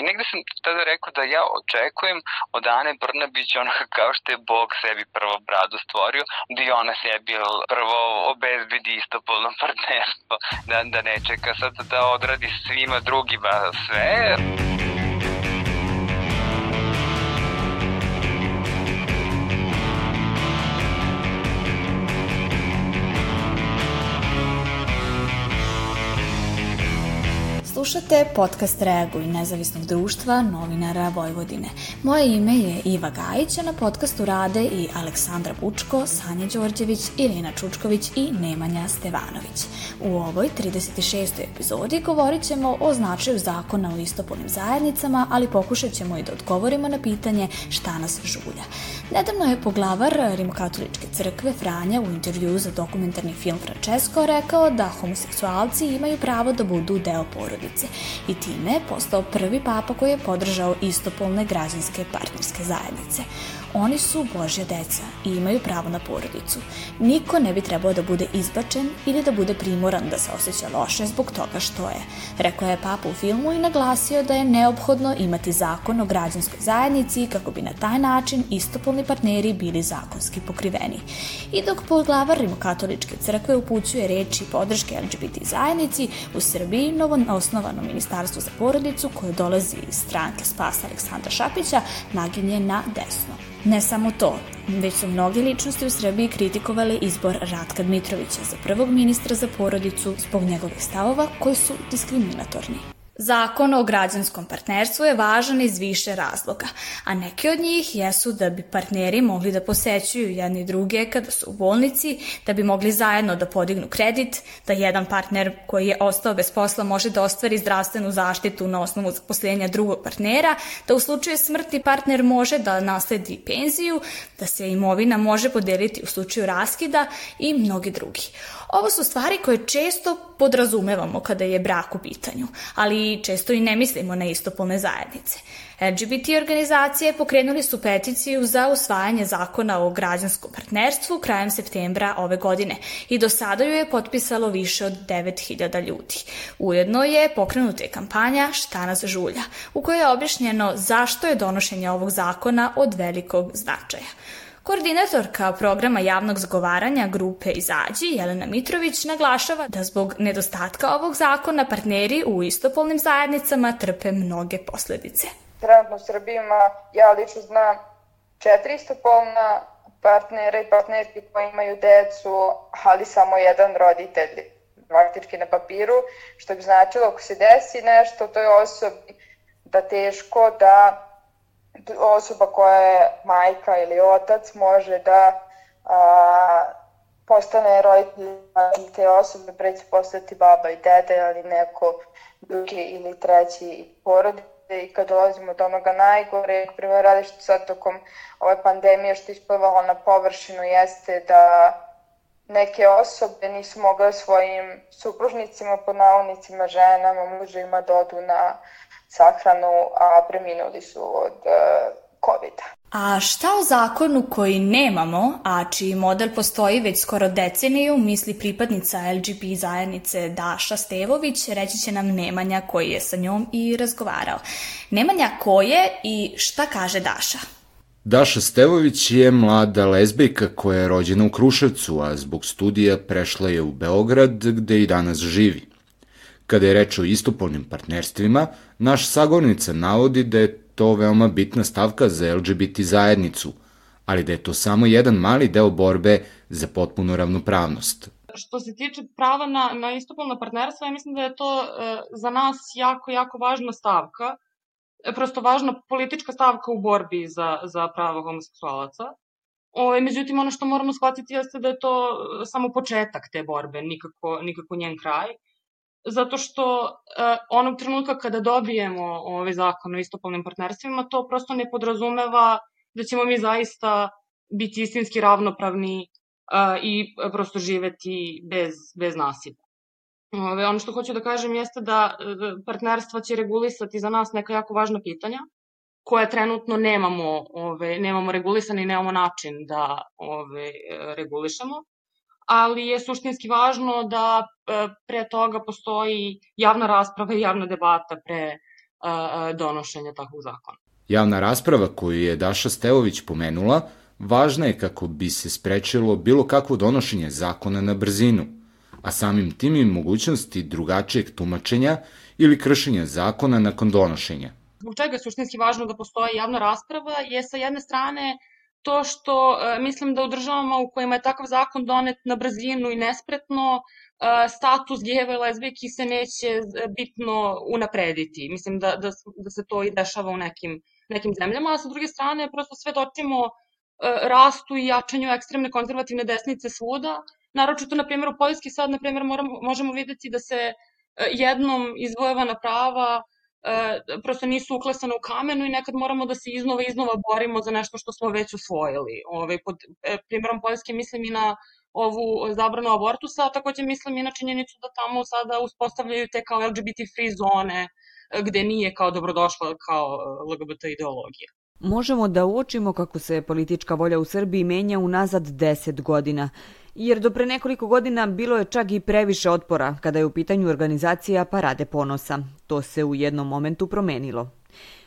I negde sam tada rekao da ja očekujem od Ane Brnabić ono kao što je Bog sebi prvo bradu stvorio, da i ona sebi prvo obezbedi istopolno partnerstvo, da, da ne čeka sad da odradi svima drugima sve. Slušate podcast Reaguj nezavisnog društva novinara Vojvodine. Moje ime je Iva Gajić, a na podcastu rade i Aleksandra Bučko, Sanja Đorđević, Irina Čučković i Nemanja Stevanović. U ovoj 36. epizodi govorit ćemo o značaju zakona o istopolnim zajednicama, ali pokušat ćemo i da odgovorimo na pitanje šta nas žulja. Nedavno je poglavar Rimokatoličke crkve Franja u intervju za dokumentarni film Francesco rekao da homoseksualci imaju pravo da budu deo porodice i time je postao prvi papa koji je podržao istopolne građanske partnerske zajednice. Oni su Božja deca i imaju pravo na porodicu. Niko ne bi trebao da bude izbačen ili da bude primoran da se osjeća loše zbog toga što je. Rekao je papa u filmu i naglasio da je neophodno imati zakon o građanskoj zajednici kako bi na taj način istopolni partneri bili zakonski pokriveni. I dok poglavar Rimokatoličke crkve upućuje reči podrške LGBT zajednici, u Srbiji novo osnovano ministarstvo za porodicu koje dolazi iz stranke Spasa Aleksandra Šapića naginje na desno. Ne samo to, već su mnoge ličnosti u Srbiji kritikovale izbor Ratka Dmitrovića za prvog ministra za porodicu zbog njegovih stavova koji su diskriminatorni. Zakon o građanskom partnerstvu je važan iz više razloga, a neki od njih jesu da bi partneri mogli da posećuju jedni druge kada su u bolnici, da bi mogli zajedno da podignu kredit, da jedan partner koji je ostao bez posla može da ostvari zdravstvenu zaštitu na osnovu zaposlenja drugog partnera, da u slučaju smrti partner može da nasledi penziju, da se imovina može podeliti u slučaju raskida i mnogi drugi. Ovo su stvari koje često podrazumevamo kada je brak u pitanju, ali često i ne mislimo na istopolne zajednice. LGBT organizacije pokrenuli su peticiju za usvajanje zakona o građanskom partnerstvu krajem septembra ove godine i do sada ju je potpisalo više od 9000 ljudi. Ujedno je pokrenuta kampanja Šta nas žulja, u kojoj je objašnjeno zašto je donošenje ovog zakona od velikog značaja. Koordinatorka programa javnog zagovaranja grupe Izađi, Jelena Mitrović, naglašava da zbog nedostatka ovog zakona partneri u istopolnim zajednicama trpe mnoge posledice. Trenutno u Srbiji ima, ja lično znam, četiri istopolna partnera i partnerki koji imaju decu, ali samo jedan roditelj faktički na papiru, što bi značilo ako se desi nešto toj osobi da teško da osoba koja je majka ili otac može da a, postane roditelj te osobe, pre će postati baba i dede, ali neko drugi ili treći porodice. I kad dolazimo do onoga najgore, prvo radi što sad tokom ove pandemije što isplivalo na površinu jeste da neke osobe nisu mogle svojim supružnicima, po navodnicima, ženama, mužima da odu na sahranu, a preminuli su od uh, COVID-a. A šta o zakonu koji nemamo, a čiji model postoji već skoro deceniju, misli pripadnica LGP zajednice Daša Stevović, reći će nam Nemanja koji je sa njom i razgovarao. Nemanja ko je i šta kaže Daša? Daša Stevović je mlada lezbijka koja je rođena u Kruševcu, a zbog studija prešla je u Beograd gde i danas živi. Kada je reč o istopolnim partnerstvima, naš sagovornica navodi da je to veoma bitna stavka za LGBT zajednicu, ali da je to samo jedan mali deo borbe za potpunu ravnopravnost. Što se tiče prava na, na istopolno partnerstvo, ja mislim da je to e, za nas jako, jako važna stavka, e, prosto važna politička stavka u borbi za, za prava homoseksualaca. O, međutim, ono što moramo shvatiti jeste da je to samo početak te borbe, nikako, nikako njen kraj zato što uh, onog trenutka kada dobijemo ovaj zakon o istopolnim partnerstvima, to prosto ne podrazumeva da ćemo mi zaista biti istinski ravnopravni uh, i prosto živeti bez, bez nasilja. Ove, ono što hoću da kažem jeste da e, partnerstva će regulisati za nas neka jako važna pitanja, koje trenutno nemamo, ove, nemamo regulisane i nemamo način da ove, regulišemo ali je suštinski važno da e, pre toga postoji javna rasprava i javna debata pre donošenja takvog zakona. Javna rasprava koju je Daša Stevović pomenula važna je kako bi se sprečilo bilo kakvo donošenje zakona na brzinu, a samim tim i mogućnosti drugačijeg tumačenja ili kršenja zakona nakon donošenja. Zbog čega je suštinski važno da postoji javna rasprava je sa jedne strane to što e, mislim da u državama u kojima je takav zakon donet na brzinu i nespretno, e, status gejeva i lezbijki se neće e, bitno unaprediti. Mislim da, da, da se to i dešava u nekim, nekim zemljama, a sa druge strane prosto svedočimo rastu i jačanju ekstremne konzervativne desnice svuda. Naročito, na primjer, u Poljski sad, na primjer, moramo, možemo videti da se jednom izvojevana prava e, prosto nisu uklesane u kamenu i nekad moramo da se iznova iznova borimo za nešto što smo već usvojili. Ove, ovaj, pod e, primjerom Poljske mislim i na ovu zabranu abortusa, a takođe mislim i na činjenicu da tamo sada uspostavljaju te kao LGBT free zone, e, gde nije kao dobrodošla kao e, LGBT ideologija. Možemo da uočimo kako se politička volja u Srbiji menja unazad 10 godina jer do pre nekoliko godina bilo je čak i previše otpora kada je u pitanju organizacija Parade ponosa. To se u jednom momentu promenilo.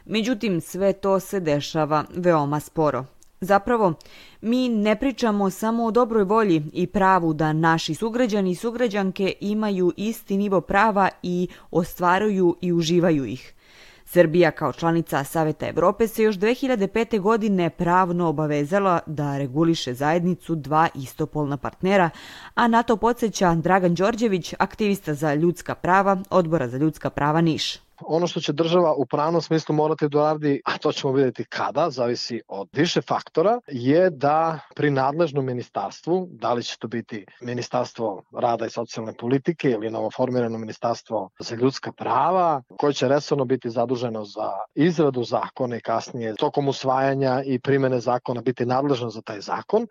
Međutim, sve to se dešava veoma sporo. Zapravo, mi ne pričamo samo o dobroj volji i pravu da naši sugrađani i sugrađanke imaju isti nivo prava i ostvaruju i uživaju ih – Srbija kao članica Saveta Evrope se još 2005. godine pravno obavezala da reguliše zajednicu dva istopolna partnera, a na to podsjeća Dragan Đorđević, aktivista za ljudska prava, Odbora za ljudska prava Niš. Ono što će država u pravnom smislu morati da radi, a to ćemo vidjeti kada, zavisi od više faktora, je da pri nadležnom ministarstvu, da li će to biti Ministarstvo rada i socijalne politike ili novoformirano Ministarstvo za ljudska prava, koje će resorno biti zaduženo za izradu zakona i kasnije tokom usvajanja i primene zakona biti nadležno za taj zakon, e,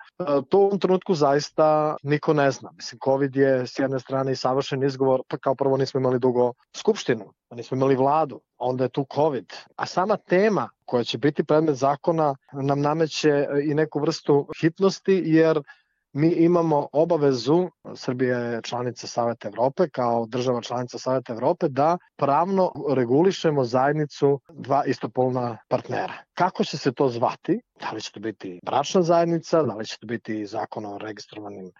to u ovom trenutku zaista niko ne zna. Mislim, COVID je s jedne strane i savršen izgovor, pa kao prvo nismo imali dugo skupštinu, nismo imali vladu, onda je tu COVID. A sama tema koja će biti predmet zakona nam nameće i neku vrstu hitnosti, jer mi imamo obavezu, Srbija je članica Saveta Evrope, kao država članica Saveta Evrope, da pravno regulišemo zajednicu dva istopolna partnera. Kako će se to zvati? Da li će to biti bračna zajednica, da li će to biti zakon o registrovanim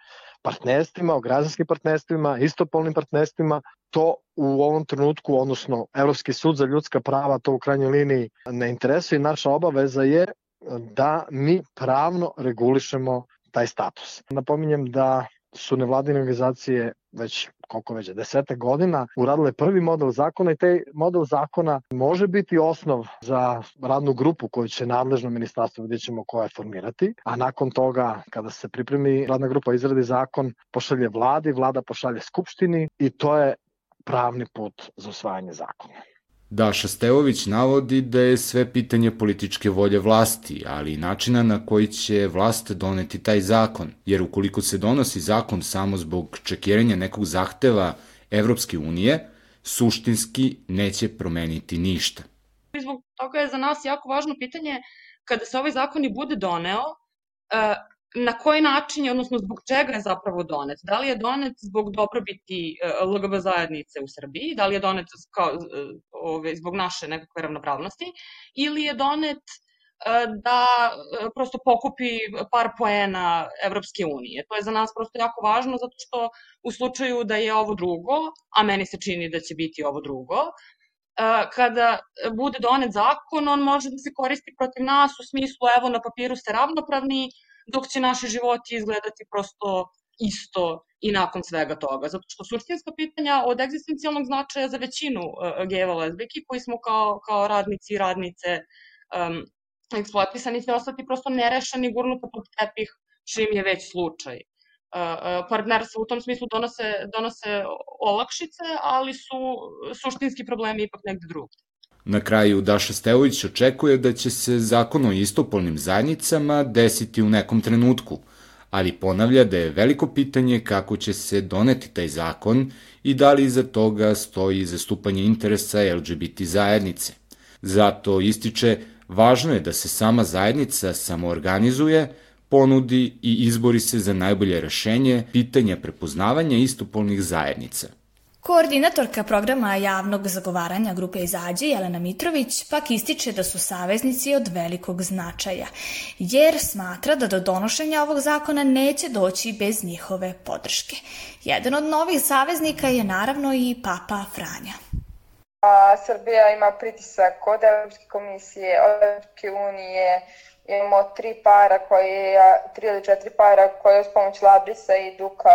partnerstvima, o građanskim partnerstvima, istopolnim partnerstvima, to u ovom trenutku, odnosno Evropski sud za ljudska prava to u krajnjoj liniji ne interesuje naša obaveza je da mi pravno regulišemo taj status. Napominjem da su nevladine organizacije već koliko već, desete godina uradile prvi model zakona i taj model zakona može biti osnov za radnu grupu koju će nadležno ministarstvo vidjet ćemo koja je formirati, a nakon toga kada se pripremi radna grupa izradi zakon, pošalje vladi, vlada pošalje skupštini i to je pravni put za usvajanje zakona. Daša Stevović navodi da je sve pitanje političke volje vlasti, ali i načina na koji će vlast doneti taj zakon, jer ukoliko se donosi zakon samo zbog čekiranja nekog zahteva Evropske unije, suštinski neće promeniti ništa. Zbog toga je za nas jako važno pitanje kada se ovaj zakon i bude doneo, e, na koji način je, odnosno zbog čega je zapravo donet? Da li je donet zbog dobrobiti e, LGB zajednice u Srbiji, da li je donet kao, e, ove, zbog naše nekakve ravnopravnosti, ili je donet e, da prosto pokupi par poena Evropske unije. To je za nas prosto jako važno zato što u slučaju da je ovo drugo, a meni se čini da će biti ovo drugo, kada bude donet zakon, on može da se koristi protiv nas u smislu evo na papiru ste ravnopravni, dok će naši životi izgledati prosto isto i nakon svega toga. Zato što suštinska pitanja od egzistencijalnog značaja za većinu uh, gejeva lezbijki koji smo kao, kao radnici i radnice um, eksploatisani će ostati prosto nerešeni, gurnuto pod tepih čim je već slučaj. Uh, uh, partnerstva u tom smislu donose, donose olakšice, ali su suštinski problemi ipak negde drugde. Na kraju Daša Stevović očekuje da će se zakon o istopolnim zajednicama desiti u nekom trenutku, ali ponavlja da je veliko pitanje kako će se doneti taj zakon i da li iza toga stoji zastupanje interesa LGBT zajednice. Zato ističe, važno je da se sama zajednica samoorganizuje, ponudi i izbori se za najbolje rešenje pitanja prepoznavanja istopolnih zajednica – Koordinatorka programa javnog zagovaranja grupe Izađi, Jelena Mitrović, pak ističe da su saveznici od velikog značaja, jer smatra da do donošenja ovog zakona neće doći bez njihove podrške. Jedan od novih saveznika je naravno i Papa Franja. A, Srbija ima pritisak od Evropske komisije, od Evropske unije, imamo tri para koje, tri ili četiri para koje s pomoć Labrisa idu ka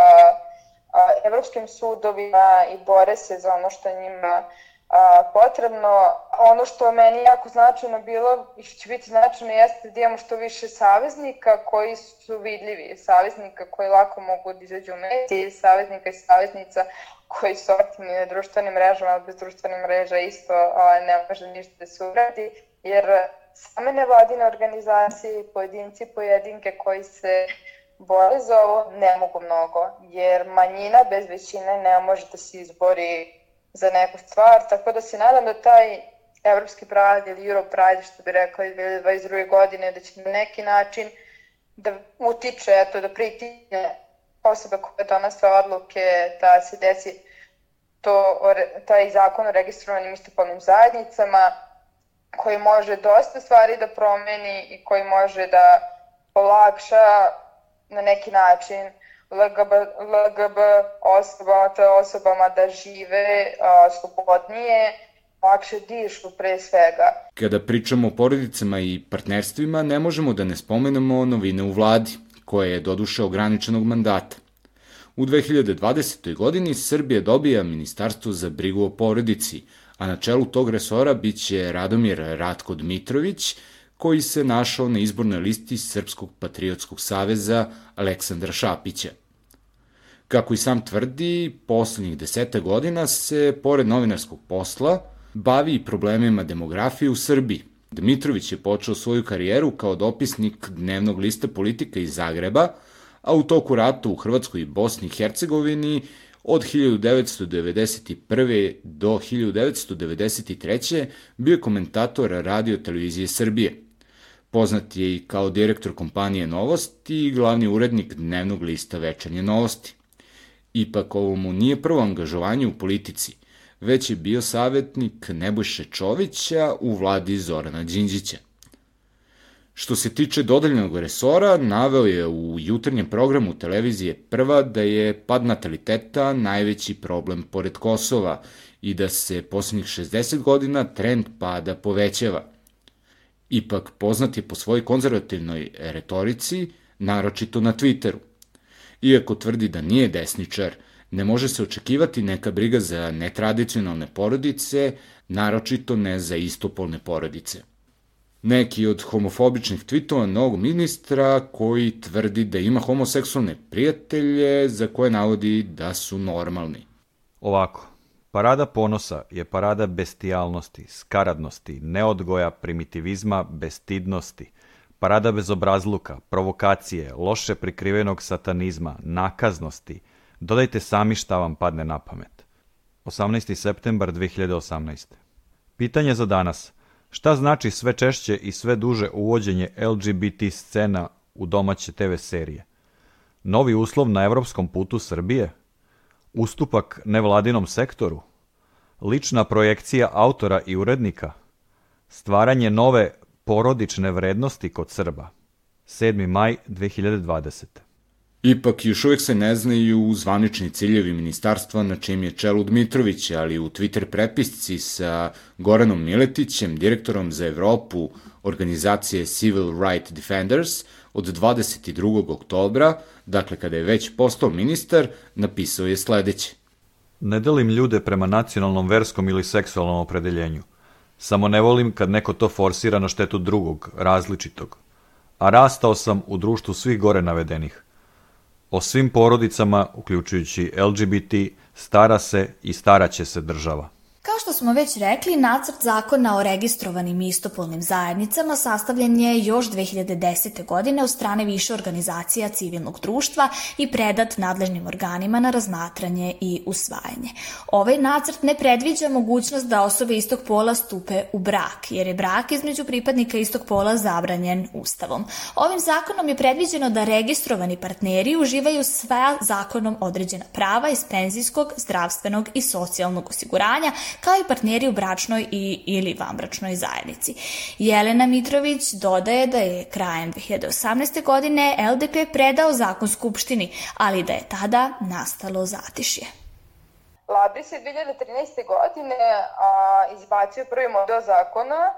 evropskim sudovima i bore se za ono što njima a, potrebno. Ono što meni jako značajno bilo i će biti značajno jeste da imamo što više saveznika koji su vidljivi, saveznika koji lako mogu da izađu u mediji, saveznika i saveznica koji su aktivni na društvenim mrežama, ali bez društvenih mreža isto a, ne može ništa da se uradi, jer same nevladine organizacije i pojedinci pojedinke koji se bore za ovo ne mogu mnogo, jer manjina bez većine ne može da se izbori za neku stvar, tako da se nadam da taj Evropski Pride ili Euro Pride, što bi rekla 2022. godine, da će na neki način da utiče, eto, da pritigne osobe koje donose odluke da se desi to, taj zakon o registrovanim istopolnim zajednicama, koji može dosta stvari da promeni i koji može da olakša na neki način LGB, LGB osoba, te osobama da žive a, slobodnije, lakše dišu pre svega. Kada pričamo o porodicama i partnerstvima, ne možemo da ne spomenemo novine u vladi, koje je doduše ograničenog mandata. U 2020. godini Srbija dobija Ministarstvo za brigu o porodici, a na čelu tog resora biće Radomir Ratko Dmitrović, koji se našao na izbornoj listi Srpskog patriotskog saveza Aleksandra Šapića. Kako i sam tvrdi, poslednjih deseta godina se, pored novinarskog posla, bavi i problemima demografije u Srbiji. Dmitrović je počeo svoju karijeru kao dopisnik dnevnog lista politika iz Zagreba, a u toku rata u Hrvatskoj i Bosni i Hercegovini od 1991. do 1993. bio je komentator radio televizije Srbije. Poznat je i kao direktor kompanije Novosti i glavni urednik dnevnog lista Večernje novosti. Ipak ovo mu nije prvo angažovanje u politici, već je bio savjetnik Nebojše Čovića u vladi Zorana Đinđića. Što se tiče dodeljenog resora, naveo je u jutarnjem programu televizije Prva da je pad nataliteta najveći problem pored Kosova i da se poslednjih 60 godina trend pada povećava – Ipak poznat je po svojoj konzervativnoj retorici, naročito na Twitteru. Iako tvrdi da nije desničar, ne može se očekivati neka briga za netradicionalne porodice, naročito ne za istopolne porodice. Neki od homofobičnih tweetova novog ministra koji tvrdi da ima homoseksualne prijatelje za koje navodi da su normalni. Ovako, Parada ponosa je parada bestijalnosti, skaradnosti, neodgoja, primitivizma, bestidnosti, parada bezobrazluka, provokacije, loše prikrivenog satanizma, nakaznosti. Dodajte sami šta vam padne na pamet. 18. septembar 2018. Pitanje za danas. Šta znači sve češće i sve duže uvođenje LGBT scena u domaće TV serije? Novi uslov na evropskom putu Srbije? Ustupak nevladinom sektoru? Lična projekcija autora i urednika? Stvaranje nove porodične vrednosti kod Srba? 7. maj 2020. Ipak još uvek se ne znaju zvanični ciljevi ministarstva na čem je čelu Dmitrović, ali u Twitter prepisci sa Goranom Miletićem, direktorom za Evropu organizacije Civil Right Defenders, od 22. oktobra, dakle kada je već postao ministar, napisao je sledeće. Ne delim ljude prema nacionalnom, verskom ili seksualnom opredeljenju. Samo ne volim kad neko to forsira na štetu drugog, različitog. A rastao sam u društvu svih gore navedenih. O svim porodicama, uključujući LGBT, stara se i staraće se država. Kao što smo već rekli, nacrt zakona o registrovanim istopolnim zajednicama sastavljen je još 2010. godine od strane više organizacija civilnog društva i predat nadležnim organima na razmatranje i usvajanje. Ovaj nacrt ne predviđa mogućnost da osobe istog pola stupe u brak, jer je brak između pripadnika istog pola zabranjen ustavom. Ovim zakonom je predviđeno da registrovani partneri uživaju sva zakonom određena prava iz penzijskog, zdravstvenog i socijalnog osiguranja, kao i partneri u bračnoj i ili vanbračnoj zajednici. Jelena Mitrović dodaje da je krajem 2018. godine LDP predao zakon Skupštini, ali da je tada nastalo zatišje. Labris je 2013. godine a, izbacio prvi model zakona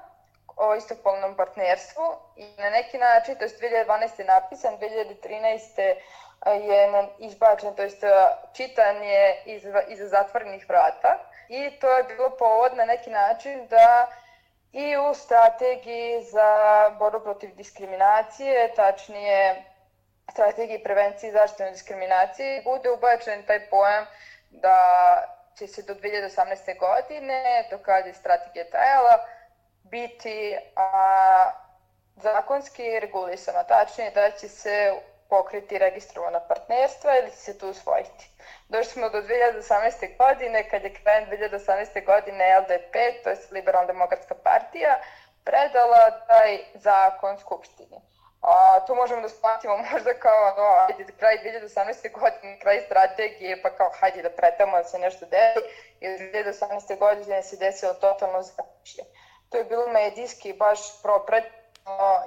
o istopolnom partnerstvu i na neki način, to je 2012. napisan, 2013 je izbačen, to je čitan je iz, iza zatvorenih vrata i to je bilo povod na neki način da i u strategiji za borbu protiv diskriminacije, tačnije strategiji prevencije i zaštite diskriminacije, bude ubačen taj pojam da će se do 2018. godine, do kada je strategija tajala, biti a, zakonski regulisano, tačnije da će se pokriti registrovana partnerstva ili će se to usvojiti. Došli smo do 2018. godine, kad je krajem 2018. godine LDP, to je Liberalna demokratska partija, predala taj zakon Skupštini. A, to možemo da shvatimo možda kao, no, ajde, kraj 2018. godine, kraj strategije, pa kao, hajde da pretamo da se nešto desi, i 2018. godine se desilo totalno zatišje. To je bilo medijski baš propred,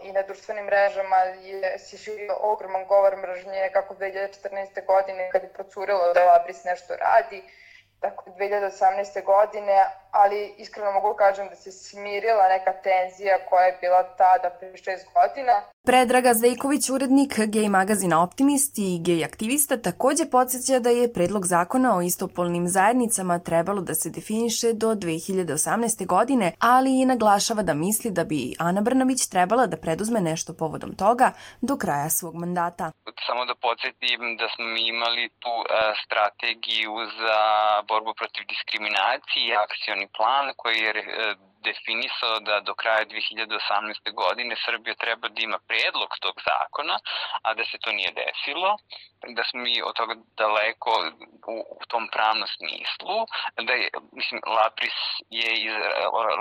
i na društvenim mrežama je se širio ogroman govor mržnje kako 2014. godine kad je procurilo da Labris nešto radi, tako 2018. godine, ali iskreno mogu kažem da se smirila neka tenzija koja je bila tada pre šest godina. Predraga Zdejković, urednik gej magazina Optimist i gej aktivista, takođe podsjeća da je predlog zakona o istopolnim zajednicama trebalo da se definiše do 2018. godine, ali i naglašava da misli da bi Ana Brnabić trebala da preduzme nešto povodom toga do kraja svog mandata. Samo da podsjetim da smo imali tu uh, strategiju za borbu protiv diskriminacije i akcioni akcioni plan koji je e, definisao da do kraja 2018. godine Srbija treba da ima predlog tog zakona, a da se to nije desilo, da smo mi od toga daleko u, u tom pravnom smislu, da je, mislim, Labris je, iz,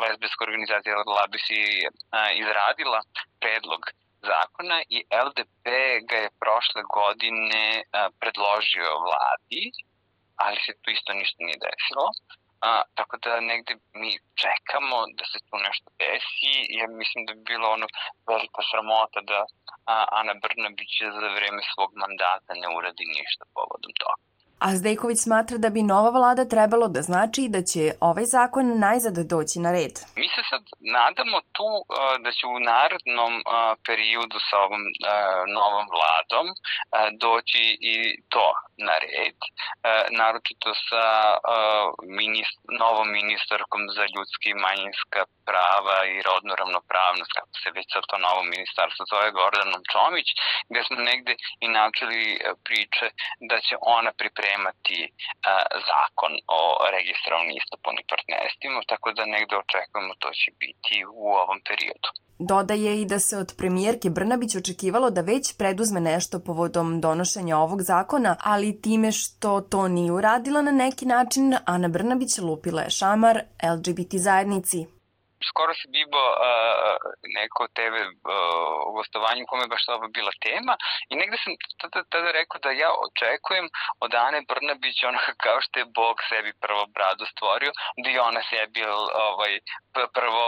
lesbijska organizacija Labris je izradila predlog zakona i LDP ga je prošle godine predložio vladi, ali se tu isto ništa nije desilo. A, tako da negde mi čekamo da se tu nešto desi, jer mislim da bi bilo ono velika sramota da a, Ana Brnabić za vreme svog mandata ne uradi ništa povodom toga. A Zdejković smatra da bi nova vlada trebalo da znači da će ovaj zakon najzad doći na red. Mi se sad nadamo tu uh, da će u narodnom uh, periodu sa ovom uh, novom vladom doći i to na red, naročito sa minist, novom ministarkom za ljudski i manjinska prava i rodnu ravnopravnost, kako se već sad to novo ministarstvo zove Gordanom Čomić, gde smo negde i načeli priče da će ona pripremati zakon o registrovanim istopolnim partnerstvima, tako da negde očekujemo to će biti u ovom periodu. Dodaje i da se od premijerke Brnabić očekivalo da već preduzme nešto povodom donošenja ovog zakona, ali time što to nije uradila na neki način, Ana Brnabić lupila je šamar LGBT zajednici skoro se bibo uh, neko TV uh, gostovanje u kome baš to bila tema i negde sam tada, tada rekao da ja očekujem od Ane Brnabić onaka kao što je Bog sebi prvo bradu stvorio, da i ona sebi ovaj, prvo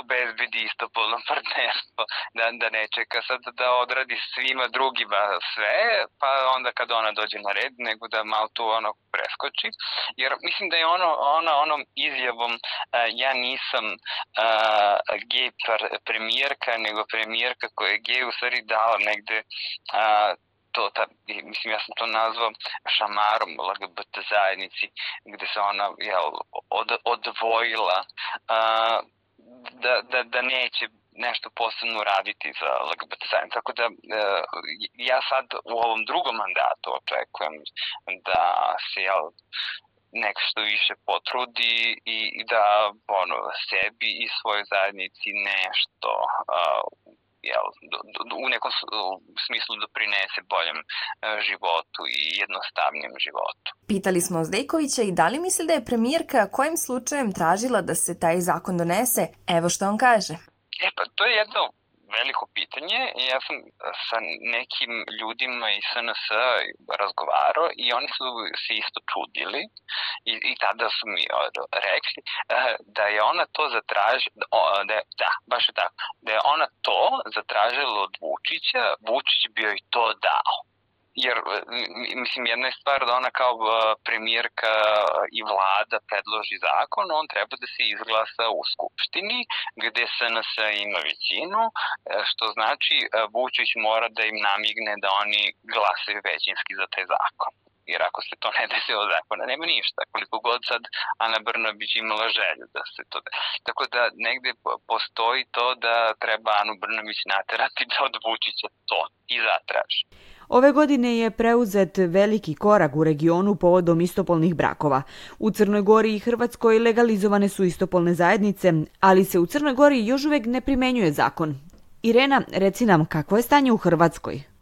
obezbedi istopolno partnerstvo, da, da ne čeka sad da odradi svima drugima sve, pa onda kad ona dođe na red, nego da malo tu ono preskoči, jer mislim da je ono, ona onom izjavom uh, ja nisam uh, gej premijerka, nego premijerka koja je gej u stvari dala negde uh, to, ta, mislim, ja sam to nazvao šamarom LGBT zajednici, gde se ona jel, od, odvojila uh, da, da, da neće nešto posebno raditi za LGBT zajednicu. Tako da uh, ja sad u ovom drugom mandatu očekujem da se jel, nek što više potrudi i, i da ono, sebi i svojoj zajednici nešto uh, jel, do, do, u nekom smislu doprinese boljem uh, životu i jednostavnijem životu. Pitali smo Zdejkovića i da li misli da je premijerka kojim slučajem tražila da se taj zakon donese? Evo što on kaže. E pa to je jedno veliko pitanje. Ja sam sa nekim ljudima iz SNS razgovarao i oni su se isto čudili i, i tada su mi rekli eh, da je ona to zatražila, da, je, da, baš je tako, da je ona to zatražila od Vučića, Vučić bio i to dao jer mislim jedna je stvar da ona kao premijerka i vlada predloži zakon, on treba da se izglasa u skupštini gde SNS ima većinu, e, što znači e, Vučić mora da im namigne da oni glasaju većinski za taj zakon jer ako se to ne desi od zakona, nema ništa. Koliko god sad Ana Brnabić imala želju da se to desi. Tako da negde postoji to da treba Anu Brnabić naterati da od Vučića to i zatraži. Ove godine je preuzet veliki korak u regionu povodom istopolnih brakova. U Crnoj Gori i Hrvatskoj legalizovane su istopolne zajednice, ali se u Crnoj Gori još uvek ne primenjuje zakon. Irena, reci nam kakvo je stanje u Hrvatskoj?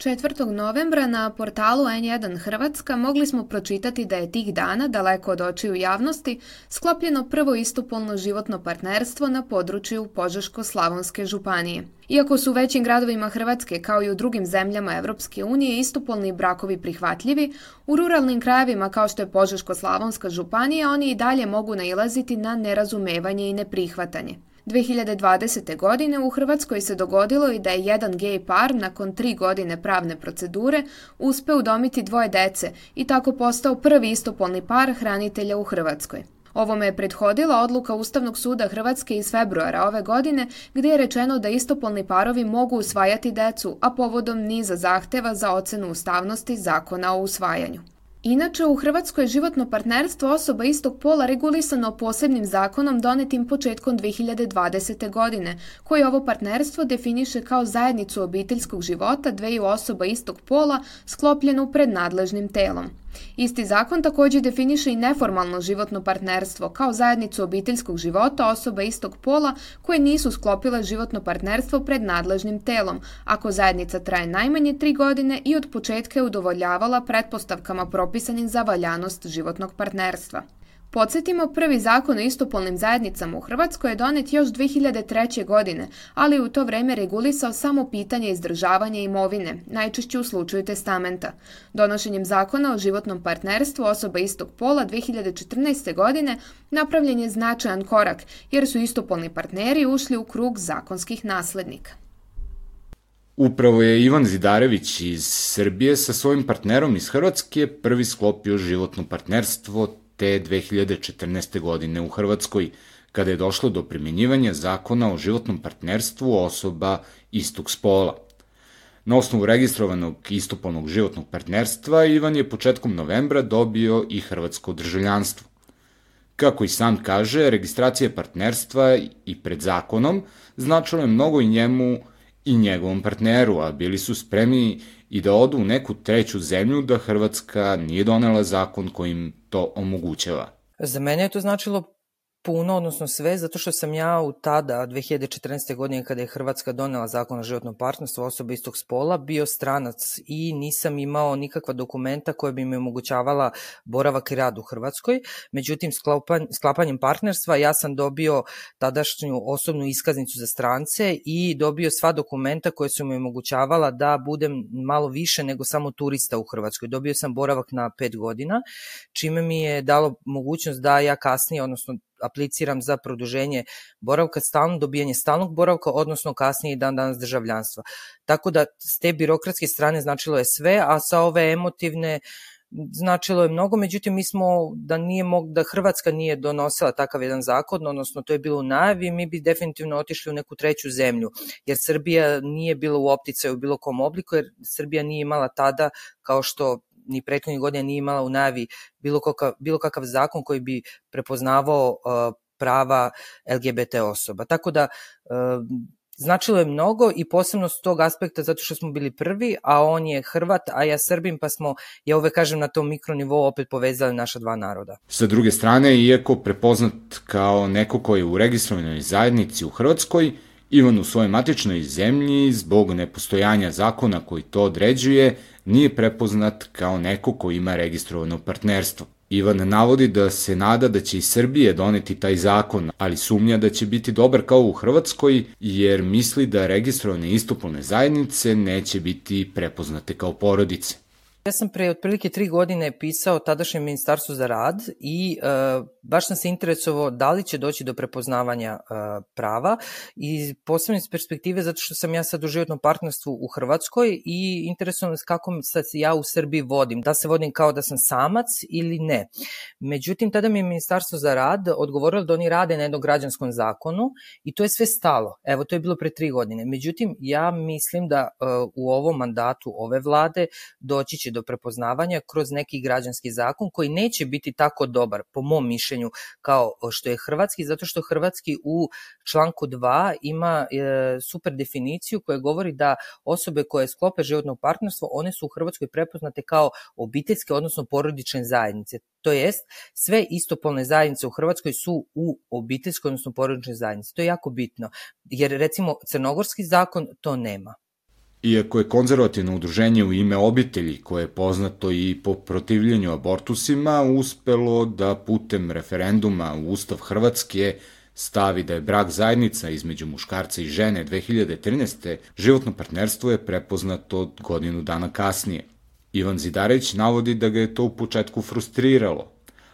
4. novembra na portalu N1 Hrvatska mogli smo pročitati da je tih dana, daleko od očiju javnosti, sklopljeno prvo istopolno životno partnerstvo na području Požeško-Slavonske županije. Iako su u većim gradovima Hrvatske, kao i u drugim zemljama Evropske unije, istopolni brakovi prihvatljivi, u ruralnim krajevima kao što je Požeško-Slavonska županija, oni i dalje mogu nailaziti na nerazumevanje i neprihvatanje. 2020. godine u Hrvatskoj se dogodilo i da je jedan gej par nakon tri godine pravne procedure uspeo udomiti dvoje dece i tako postao prvi istopolni par hranitelja u Hrvatskoj. Ovome je prethodila odluka Ustavnog suda Hrvatske iz februara ove godine gdje je rečeno da istopolni parovi mogu usvajati decu, a povodom niza zahteva za ocenu ustavnosti zakona o usvajanju. Inače, u Hrvatskoj je životno partnerstvo osoba istog pola regulisano posebnim zakonom donetim početkom 2020. godine, koji ovo partnerstvo definiše kao zajednicu obiteljskog života dveju osoba istog pola sklopljenu pred nadležnim telom. Isti zakon također definiše i neformalno životno partnerstvo kao zajednicu obiteljskog života osoba istog pola koje nisu sklopile životno partnerstvo pred nadležnim telom, ako zajednica traje najmanje tri godine i od početka je udovoljavala pretpostavkama propisanim za valjanost životnog partnerstva. Podsjetimo, prvi zakon o istopolnim zajednicama u Hrvatskoj je donet još 2003. godine, ali u to vreme regulisao samo pitanje izdržavanja imovine, najčešće u slučaju testamenta. Donošenjem zakona o životnom partnerstvu osoba istog pola 2014. godine napravljen je značajan korak, jer su istopolni partneri ušli u krug zakonskih naslednika. Upravo je Ivan Zidarević iz Srbije sa svojim partnerom iz Hrvatske prvi sklopio životno partnerstvo te 2014. godine u Hrvatskoj, kada je došlo do primjenjivanja zakona o životnom partnerstvu osoba istog spola. Na osnovu registrovanog istopolnog životnog partnerstva, Ivan je početkom novembra dobio i hrvatsko državljanstvo. Kako i sam kaže, registracija partnerstva i pred zakonom značilo je mnogo i njemu i njegovom partneru, a bili su spremni i da odu u neku treću zemlju da Hrvatska nije donela zakon kojim to omogućava. Za mene je to značilo puno, odnosno sve, zato što sam ja u tada, 2014. godine, kada je Hrvatska donela zakon o životnom partnerstvu osoba istog spola, bio stranac i nisam imao nikakva dokumenta koja bi mi omogućavala boravak i rad u Hrvatskoj. Međutim, sklapanjem partnerstva ja sam dobio tadašnju osobnu iskaznicu za strance i dobio sva dokumenta koje su mi omogućavala da budem malo više nego samo turista u Hrvatskoj. Dobio sam boravak na pet godina, čime mi je dalo mogućnost da ja kasnije, odnosno apliciram za produženje boravka stalno, dobijanje stalnog boravka, odnosno kasnije dan danas državljanstva. Tako da s te birokratske strane značilo je sve, a sa ove emotivne značilo je mnogo, međutim mi smo da nije mog, da Hrvatska nije donosila takav jedan zakon, odnosno to je bilo u najavi, mi bi definitivno otišli u neku treću zemlju, jer Srbija nije bila u opticaju u bilo kom obliku, jer Srbija nije imala tada, kao što ni prethodnih godina nije imala u najavi bilo kakav, bilo kakav zakon koji bi prepoznavao uh, prava LGBT osoba. Tako da uh, značilo je mnogo i posebno s tog aspekta zato što smo bili prvi, a on je Hrvat, a ja Srbim, pa smo, ja uvek kažem, na tom mikronivou opet povezali naša dva naroda. Sa druge strane, iako prepoznat kao neko ko je u registrovanoj zajednici u Hrvatskoj, Ivan u svojoj matičnoj zemlji, zbog nepostojanja zakona koji to određuje, nije prepoznat kao neko ko ima registrovano partnerstvo. Ivan navodi da se nada da će i Srbije doneti taj zakon, ali sumnja da će biti dobar kao u Hrvatskoj, jer misli da registrovane istopolne zajednice neće biti prepoznate kao porodice. Ja sam pre otprilike tri godine pisao tadašnjem ministarstvu za rad i e, baš sam se interesovao da li će doći do prepoznavanja e, prava i posebno iz perspektive zato što sam ja sad u životnom partnerstvu u Hrvatskoj i interesujem se kako sad ja u Srbiji vodim, da se vodim kao da sam samac ili ne. Međutim, tada mi je ministarstvo za rad odgovorilo da oni rade na jednom građanskom zakonu i to je sve stalo. Evo, to je bilo pre tri godine. Međutim, ja mislim da e, u ovom mandatu ove vlade doći će do prepoznavanja kroz neki građanski zakon koji neće biti tako dobar, po mom mišljenju, kao što je hrvatski, zato što hrvatski u članku 2 ima e, super definiciju koja govori da osobe koje sklope životno partnerstvo, one su u Hrvatskoj prepoznate kao obiteljske, odnosno porodične zajednice. To jest, sve istopolne zajednice u Hrvatskoj su u obiteljskoj, odnosno porodičnoj zajednici. To je jako bitno, jer recimo crnogorski zakon to nema. Iako je konzervativno udruženje u ime obitelji, koje je poznato i po protivljenju abortusima, uspelo da putem referenduma u Ustav Hrvatske stavi da je brak zajednica između muškarca i žene 2013. životno partnerstvo je prepoznato godinu dana kasnije. Ivan Zidarević navodi da ga je to u početku frustriralo,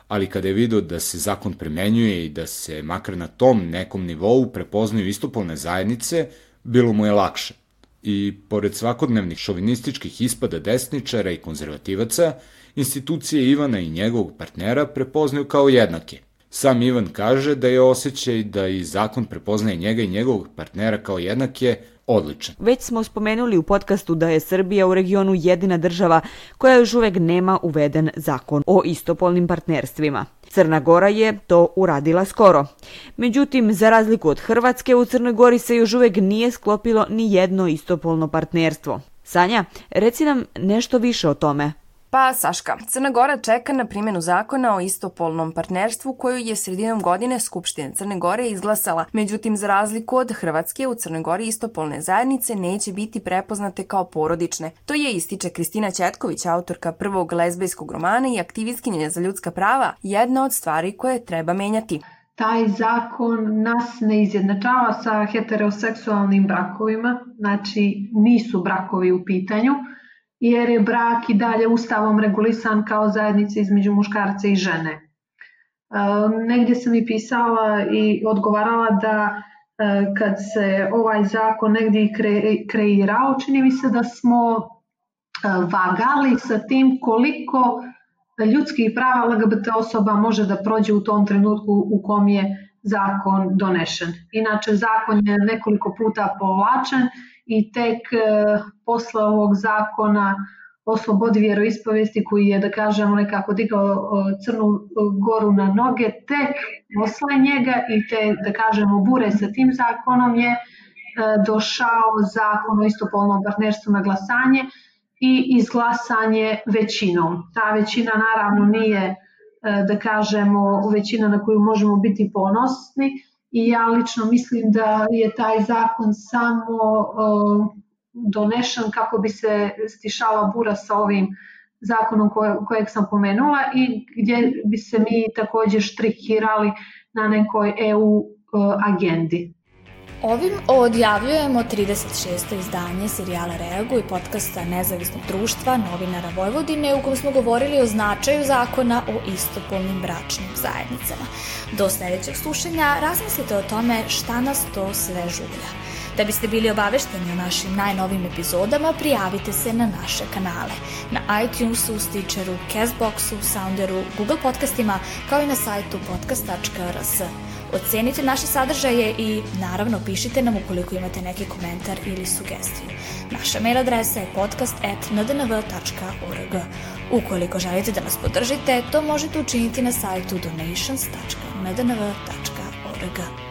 ali kada je vidio da se zakon primenjuje i da se makar na tom nekom nivou prepoznaju istopolne zajednice, bilo mu je lakše i, pored svakodnevnih šovinističkih ispada desničara i konzervativaca, institucije Ivana i njegovog partnera prepoznaju kao jednake. Sam Ivan kaže da je osjećaj da i zakon prepoznaje njega i njegovog partnera kao jednake odličan. Već smo spomenuli u podcastu da je Srbija u regionu jedina država koja još uvek nema uveden zakon o istopolnim partnerstvima. Crna Gora je to uradila skoro. Međutim, za razliku od Hrvatske, u Crnoj Gori se još uvek nije sklopilo ni jedno istopolno partnerstvo. Sanja, reci nam nešto više o tome. Pa, Saška, Crna Gora čeka na primjenu zakona o istopolnom partnerstvu koju je sredinom godine Skupština Crne Gore izglasala. Međutim, za razliku od Hrvatske, u Crnoj Gori istopolne zajednice neće biti prepoznate kao porodične. To je ističe Kristina Ćetković, autorka prvog lezbejskog romana i aktivistkinja za ljudska prava, jedna od stvari koje treba menjati taj zakon nas ne izjednačava sa heteroseksualnim brakovima, znači nisu brakovi u pitanju, jer je brak i dalje ustavom regulisan kao zajednica između muškarca i žene. E, negdje sam i pisala i odgovarala da e, kad se ovaj zakon negdje kreirao, čini mi se da smo e, vagali sa tim koliko ljudskih prava LGBT osoba može da prođe u tom trenutku u kom je zakon donešen. Inače, zakon je nekoliko puta povlačen i tek e, posle ovog zakona o slobodi vjeroispovesti koji je, da kažemo, nekako digao Crnu Goru na noge, tek posle njega i te, da kažemo, bure sa tim zakonom je e, došao zakon o istopolnom partnerstvu na glasanje i izglasanje većinom. Ta većina naravno nije, e, da kažemo, većina na koju možemo biti ponosni, i ja lično mislim da je taj zakon samo donešen kako bi se stišala bura sa ovim zakonom koje, kojeg sam pomenula i gdje bi se mi također štrikirali na nekoj EU agendi. Ovim odjavljujemo 36. izdanje serijala Reagu i podcasta Nezavisnog društva novinara Vojvodine u kom smo govorili o značaju zakona o istopolnim bračnim zajednicama. Do sledećeg slušanja razmislite o tome šta nas to sve žulja. Da biste bili obavešteni o našim najnovim epizodama, prijavite se na naše kanale. Na iTunesu, Stitcheru, Castboxu, Sounderu, Google podcastima, kao i na sajtu podcast.rs. Ocenite naše sadržaje i naravno pišite nam ukoliko imate neki komentar ili sugestiju. Naša mail adresa je podcast.ndnv.org. Ukoliko želite da nas podržite, to možete učiniti na sajtu donations.ndnv.org.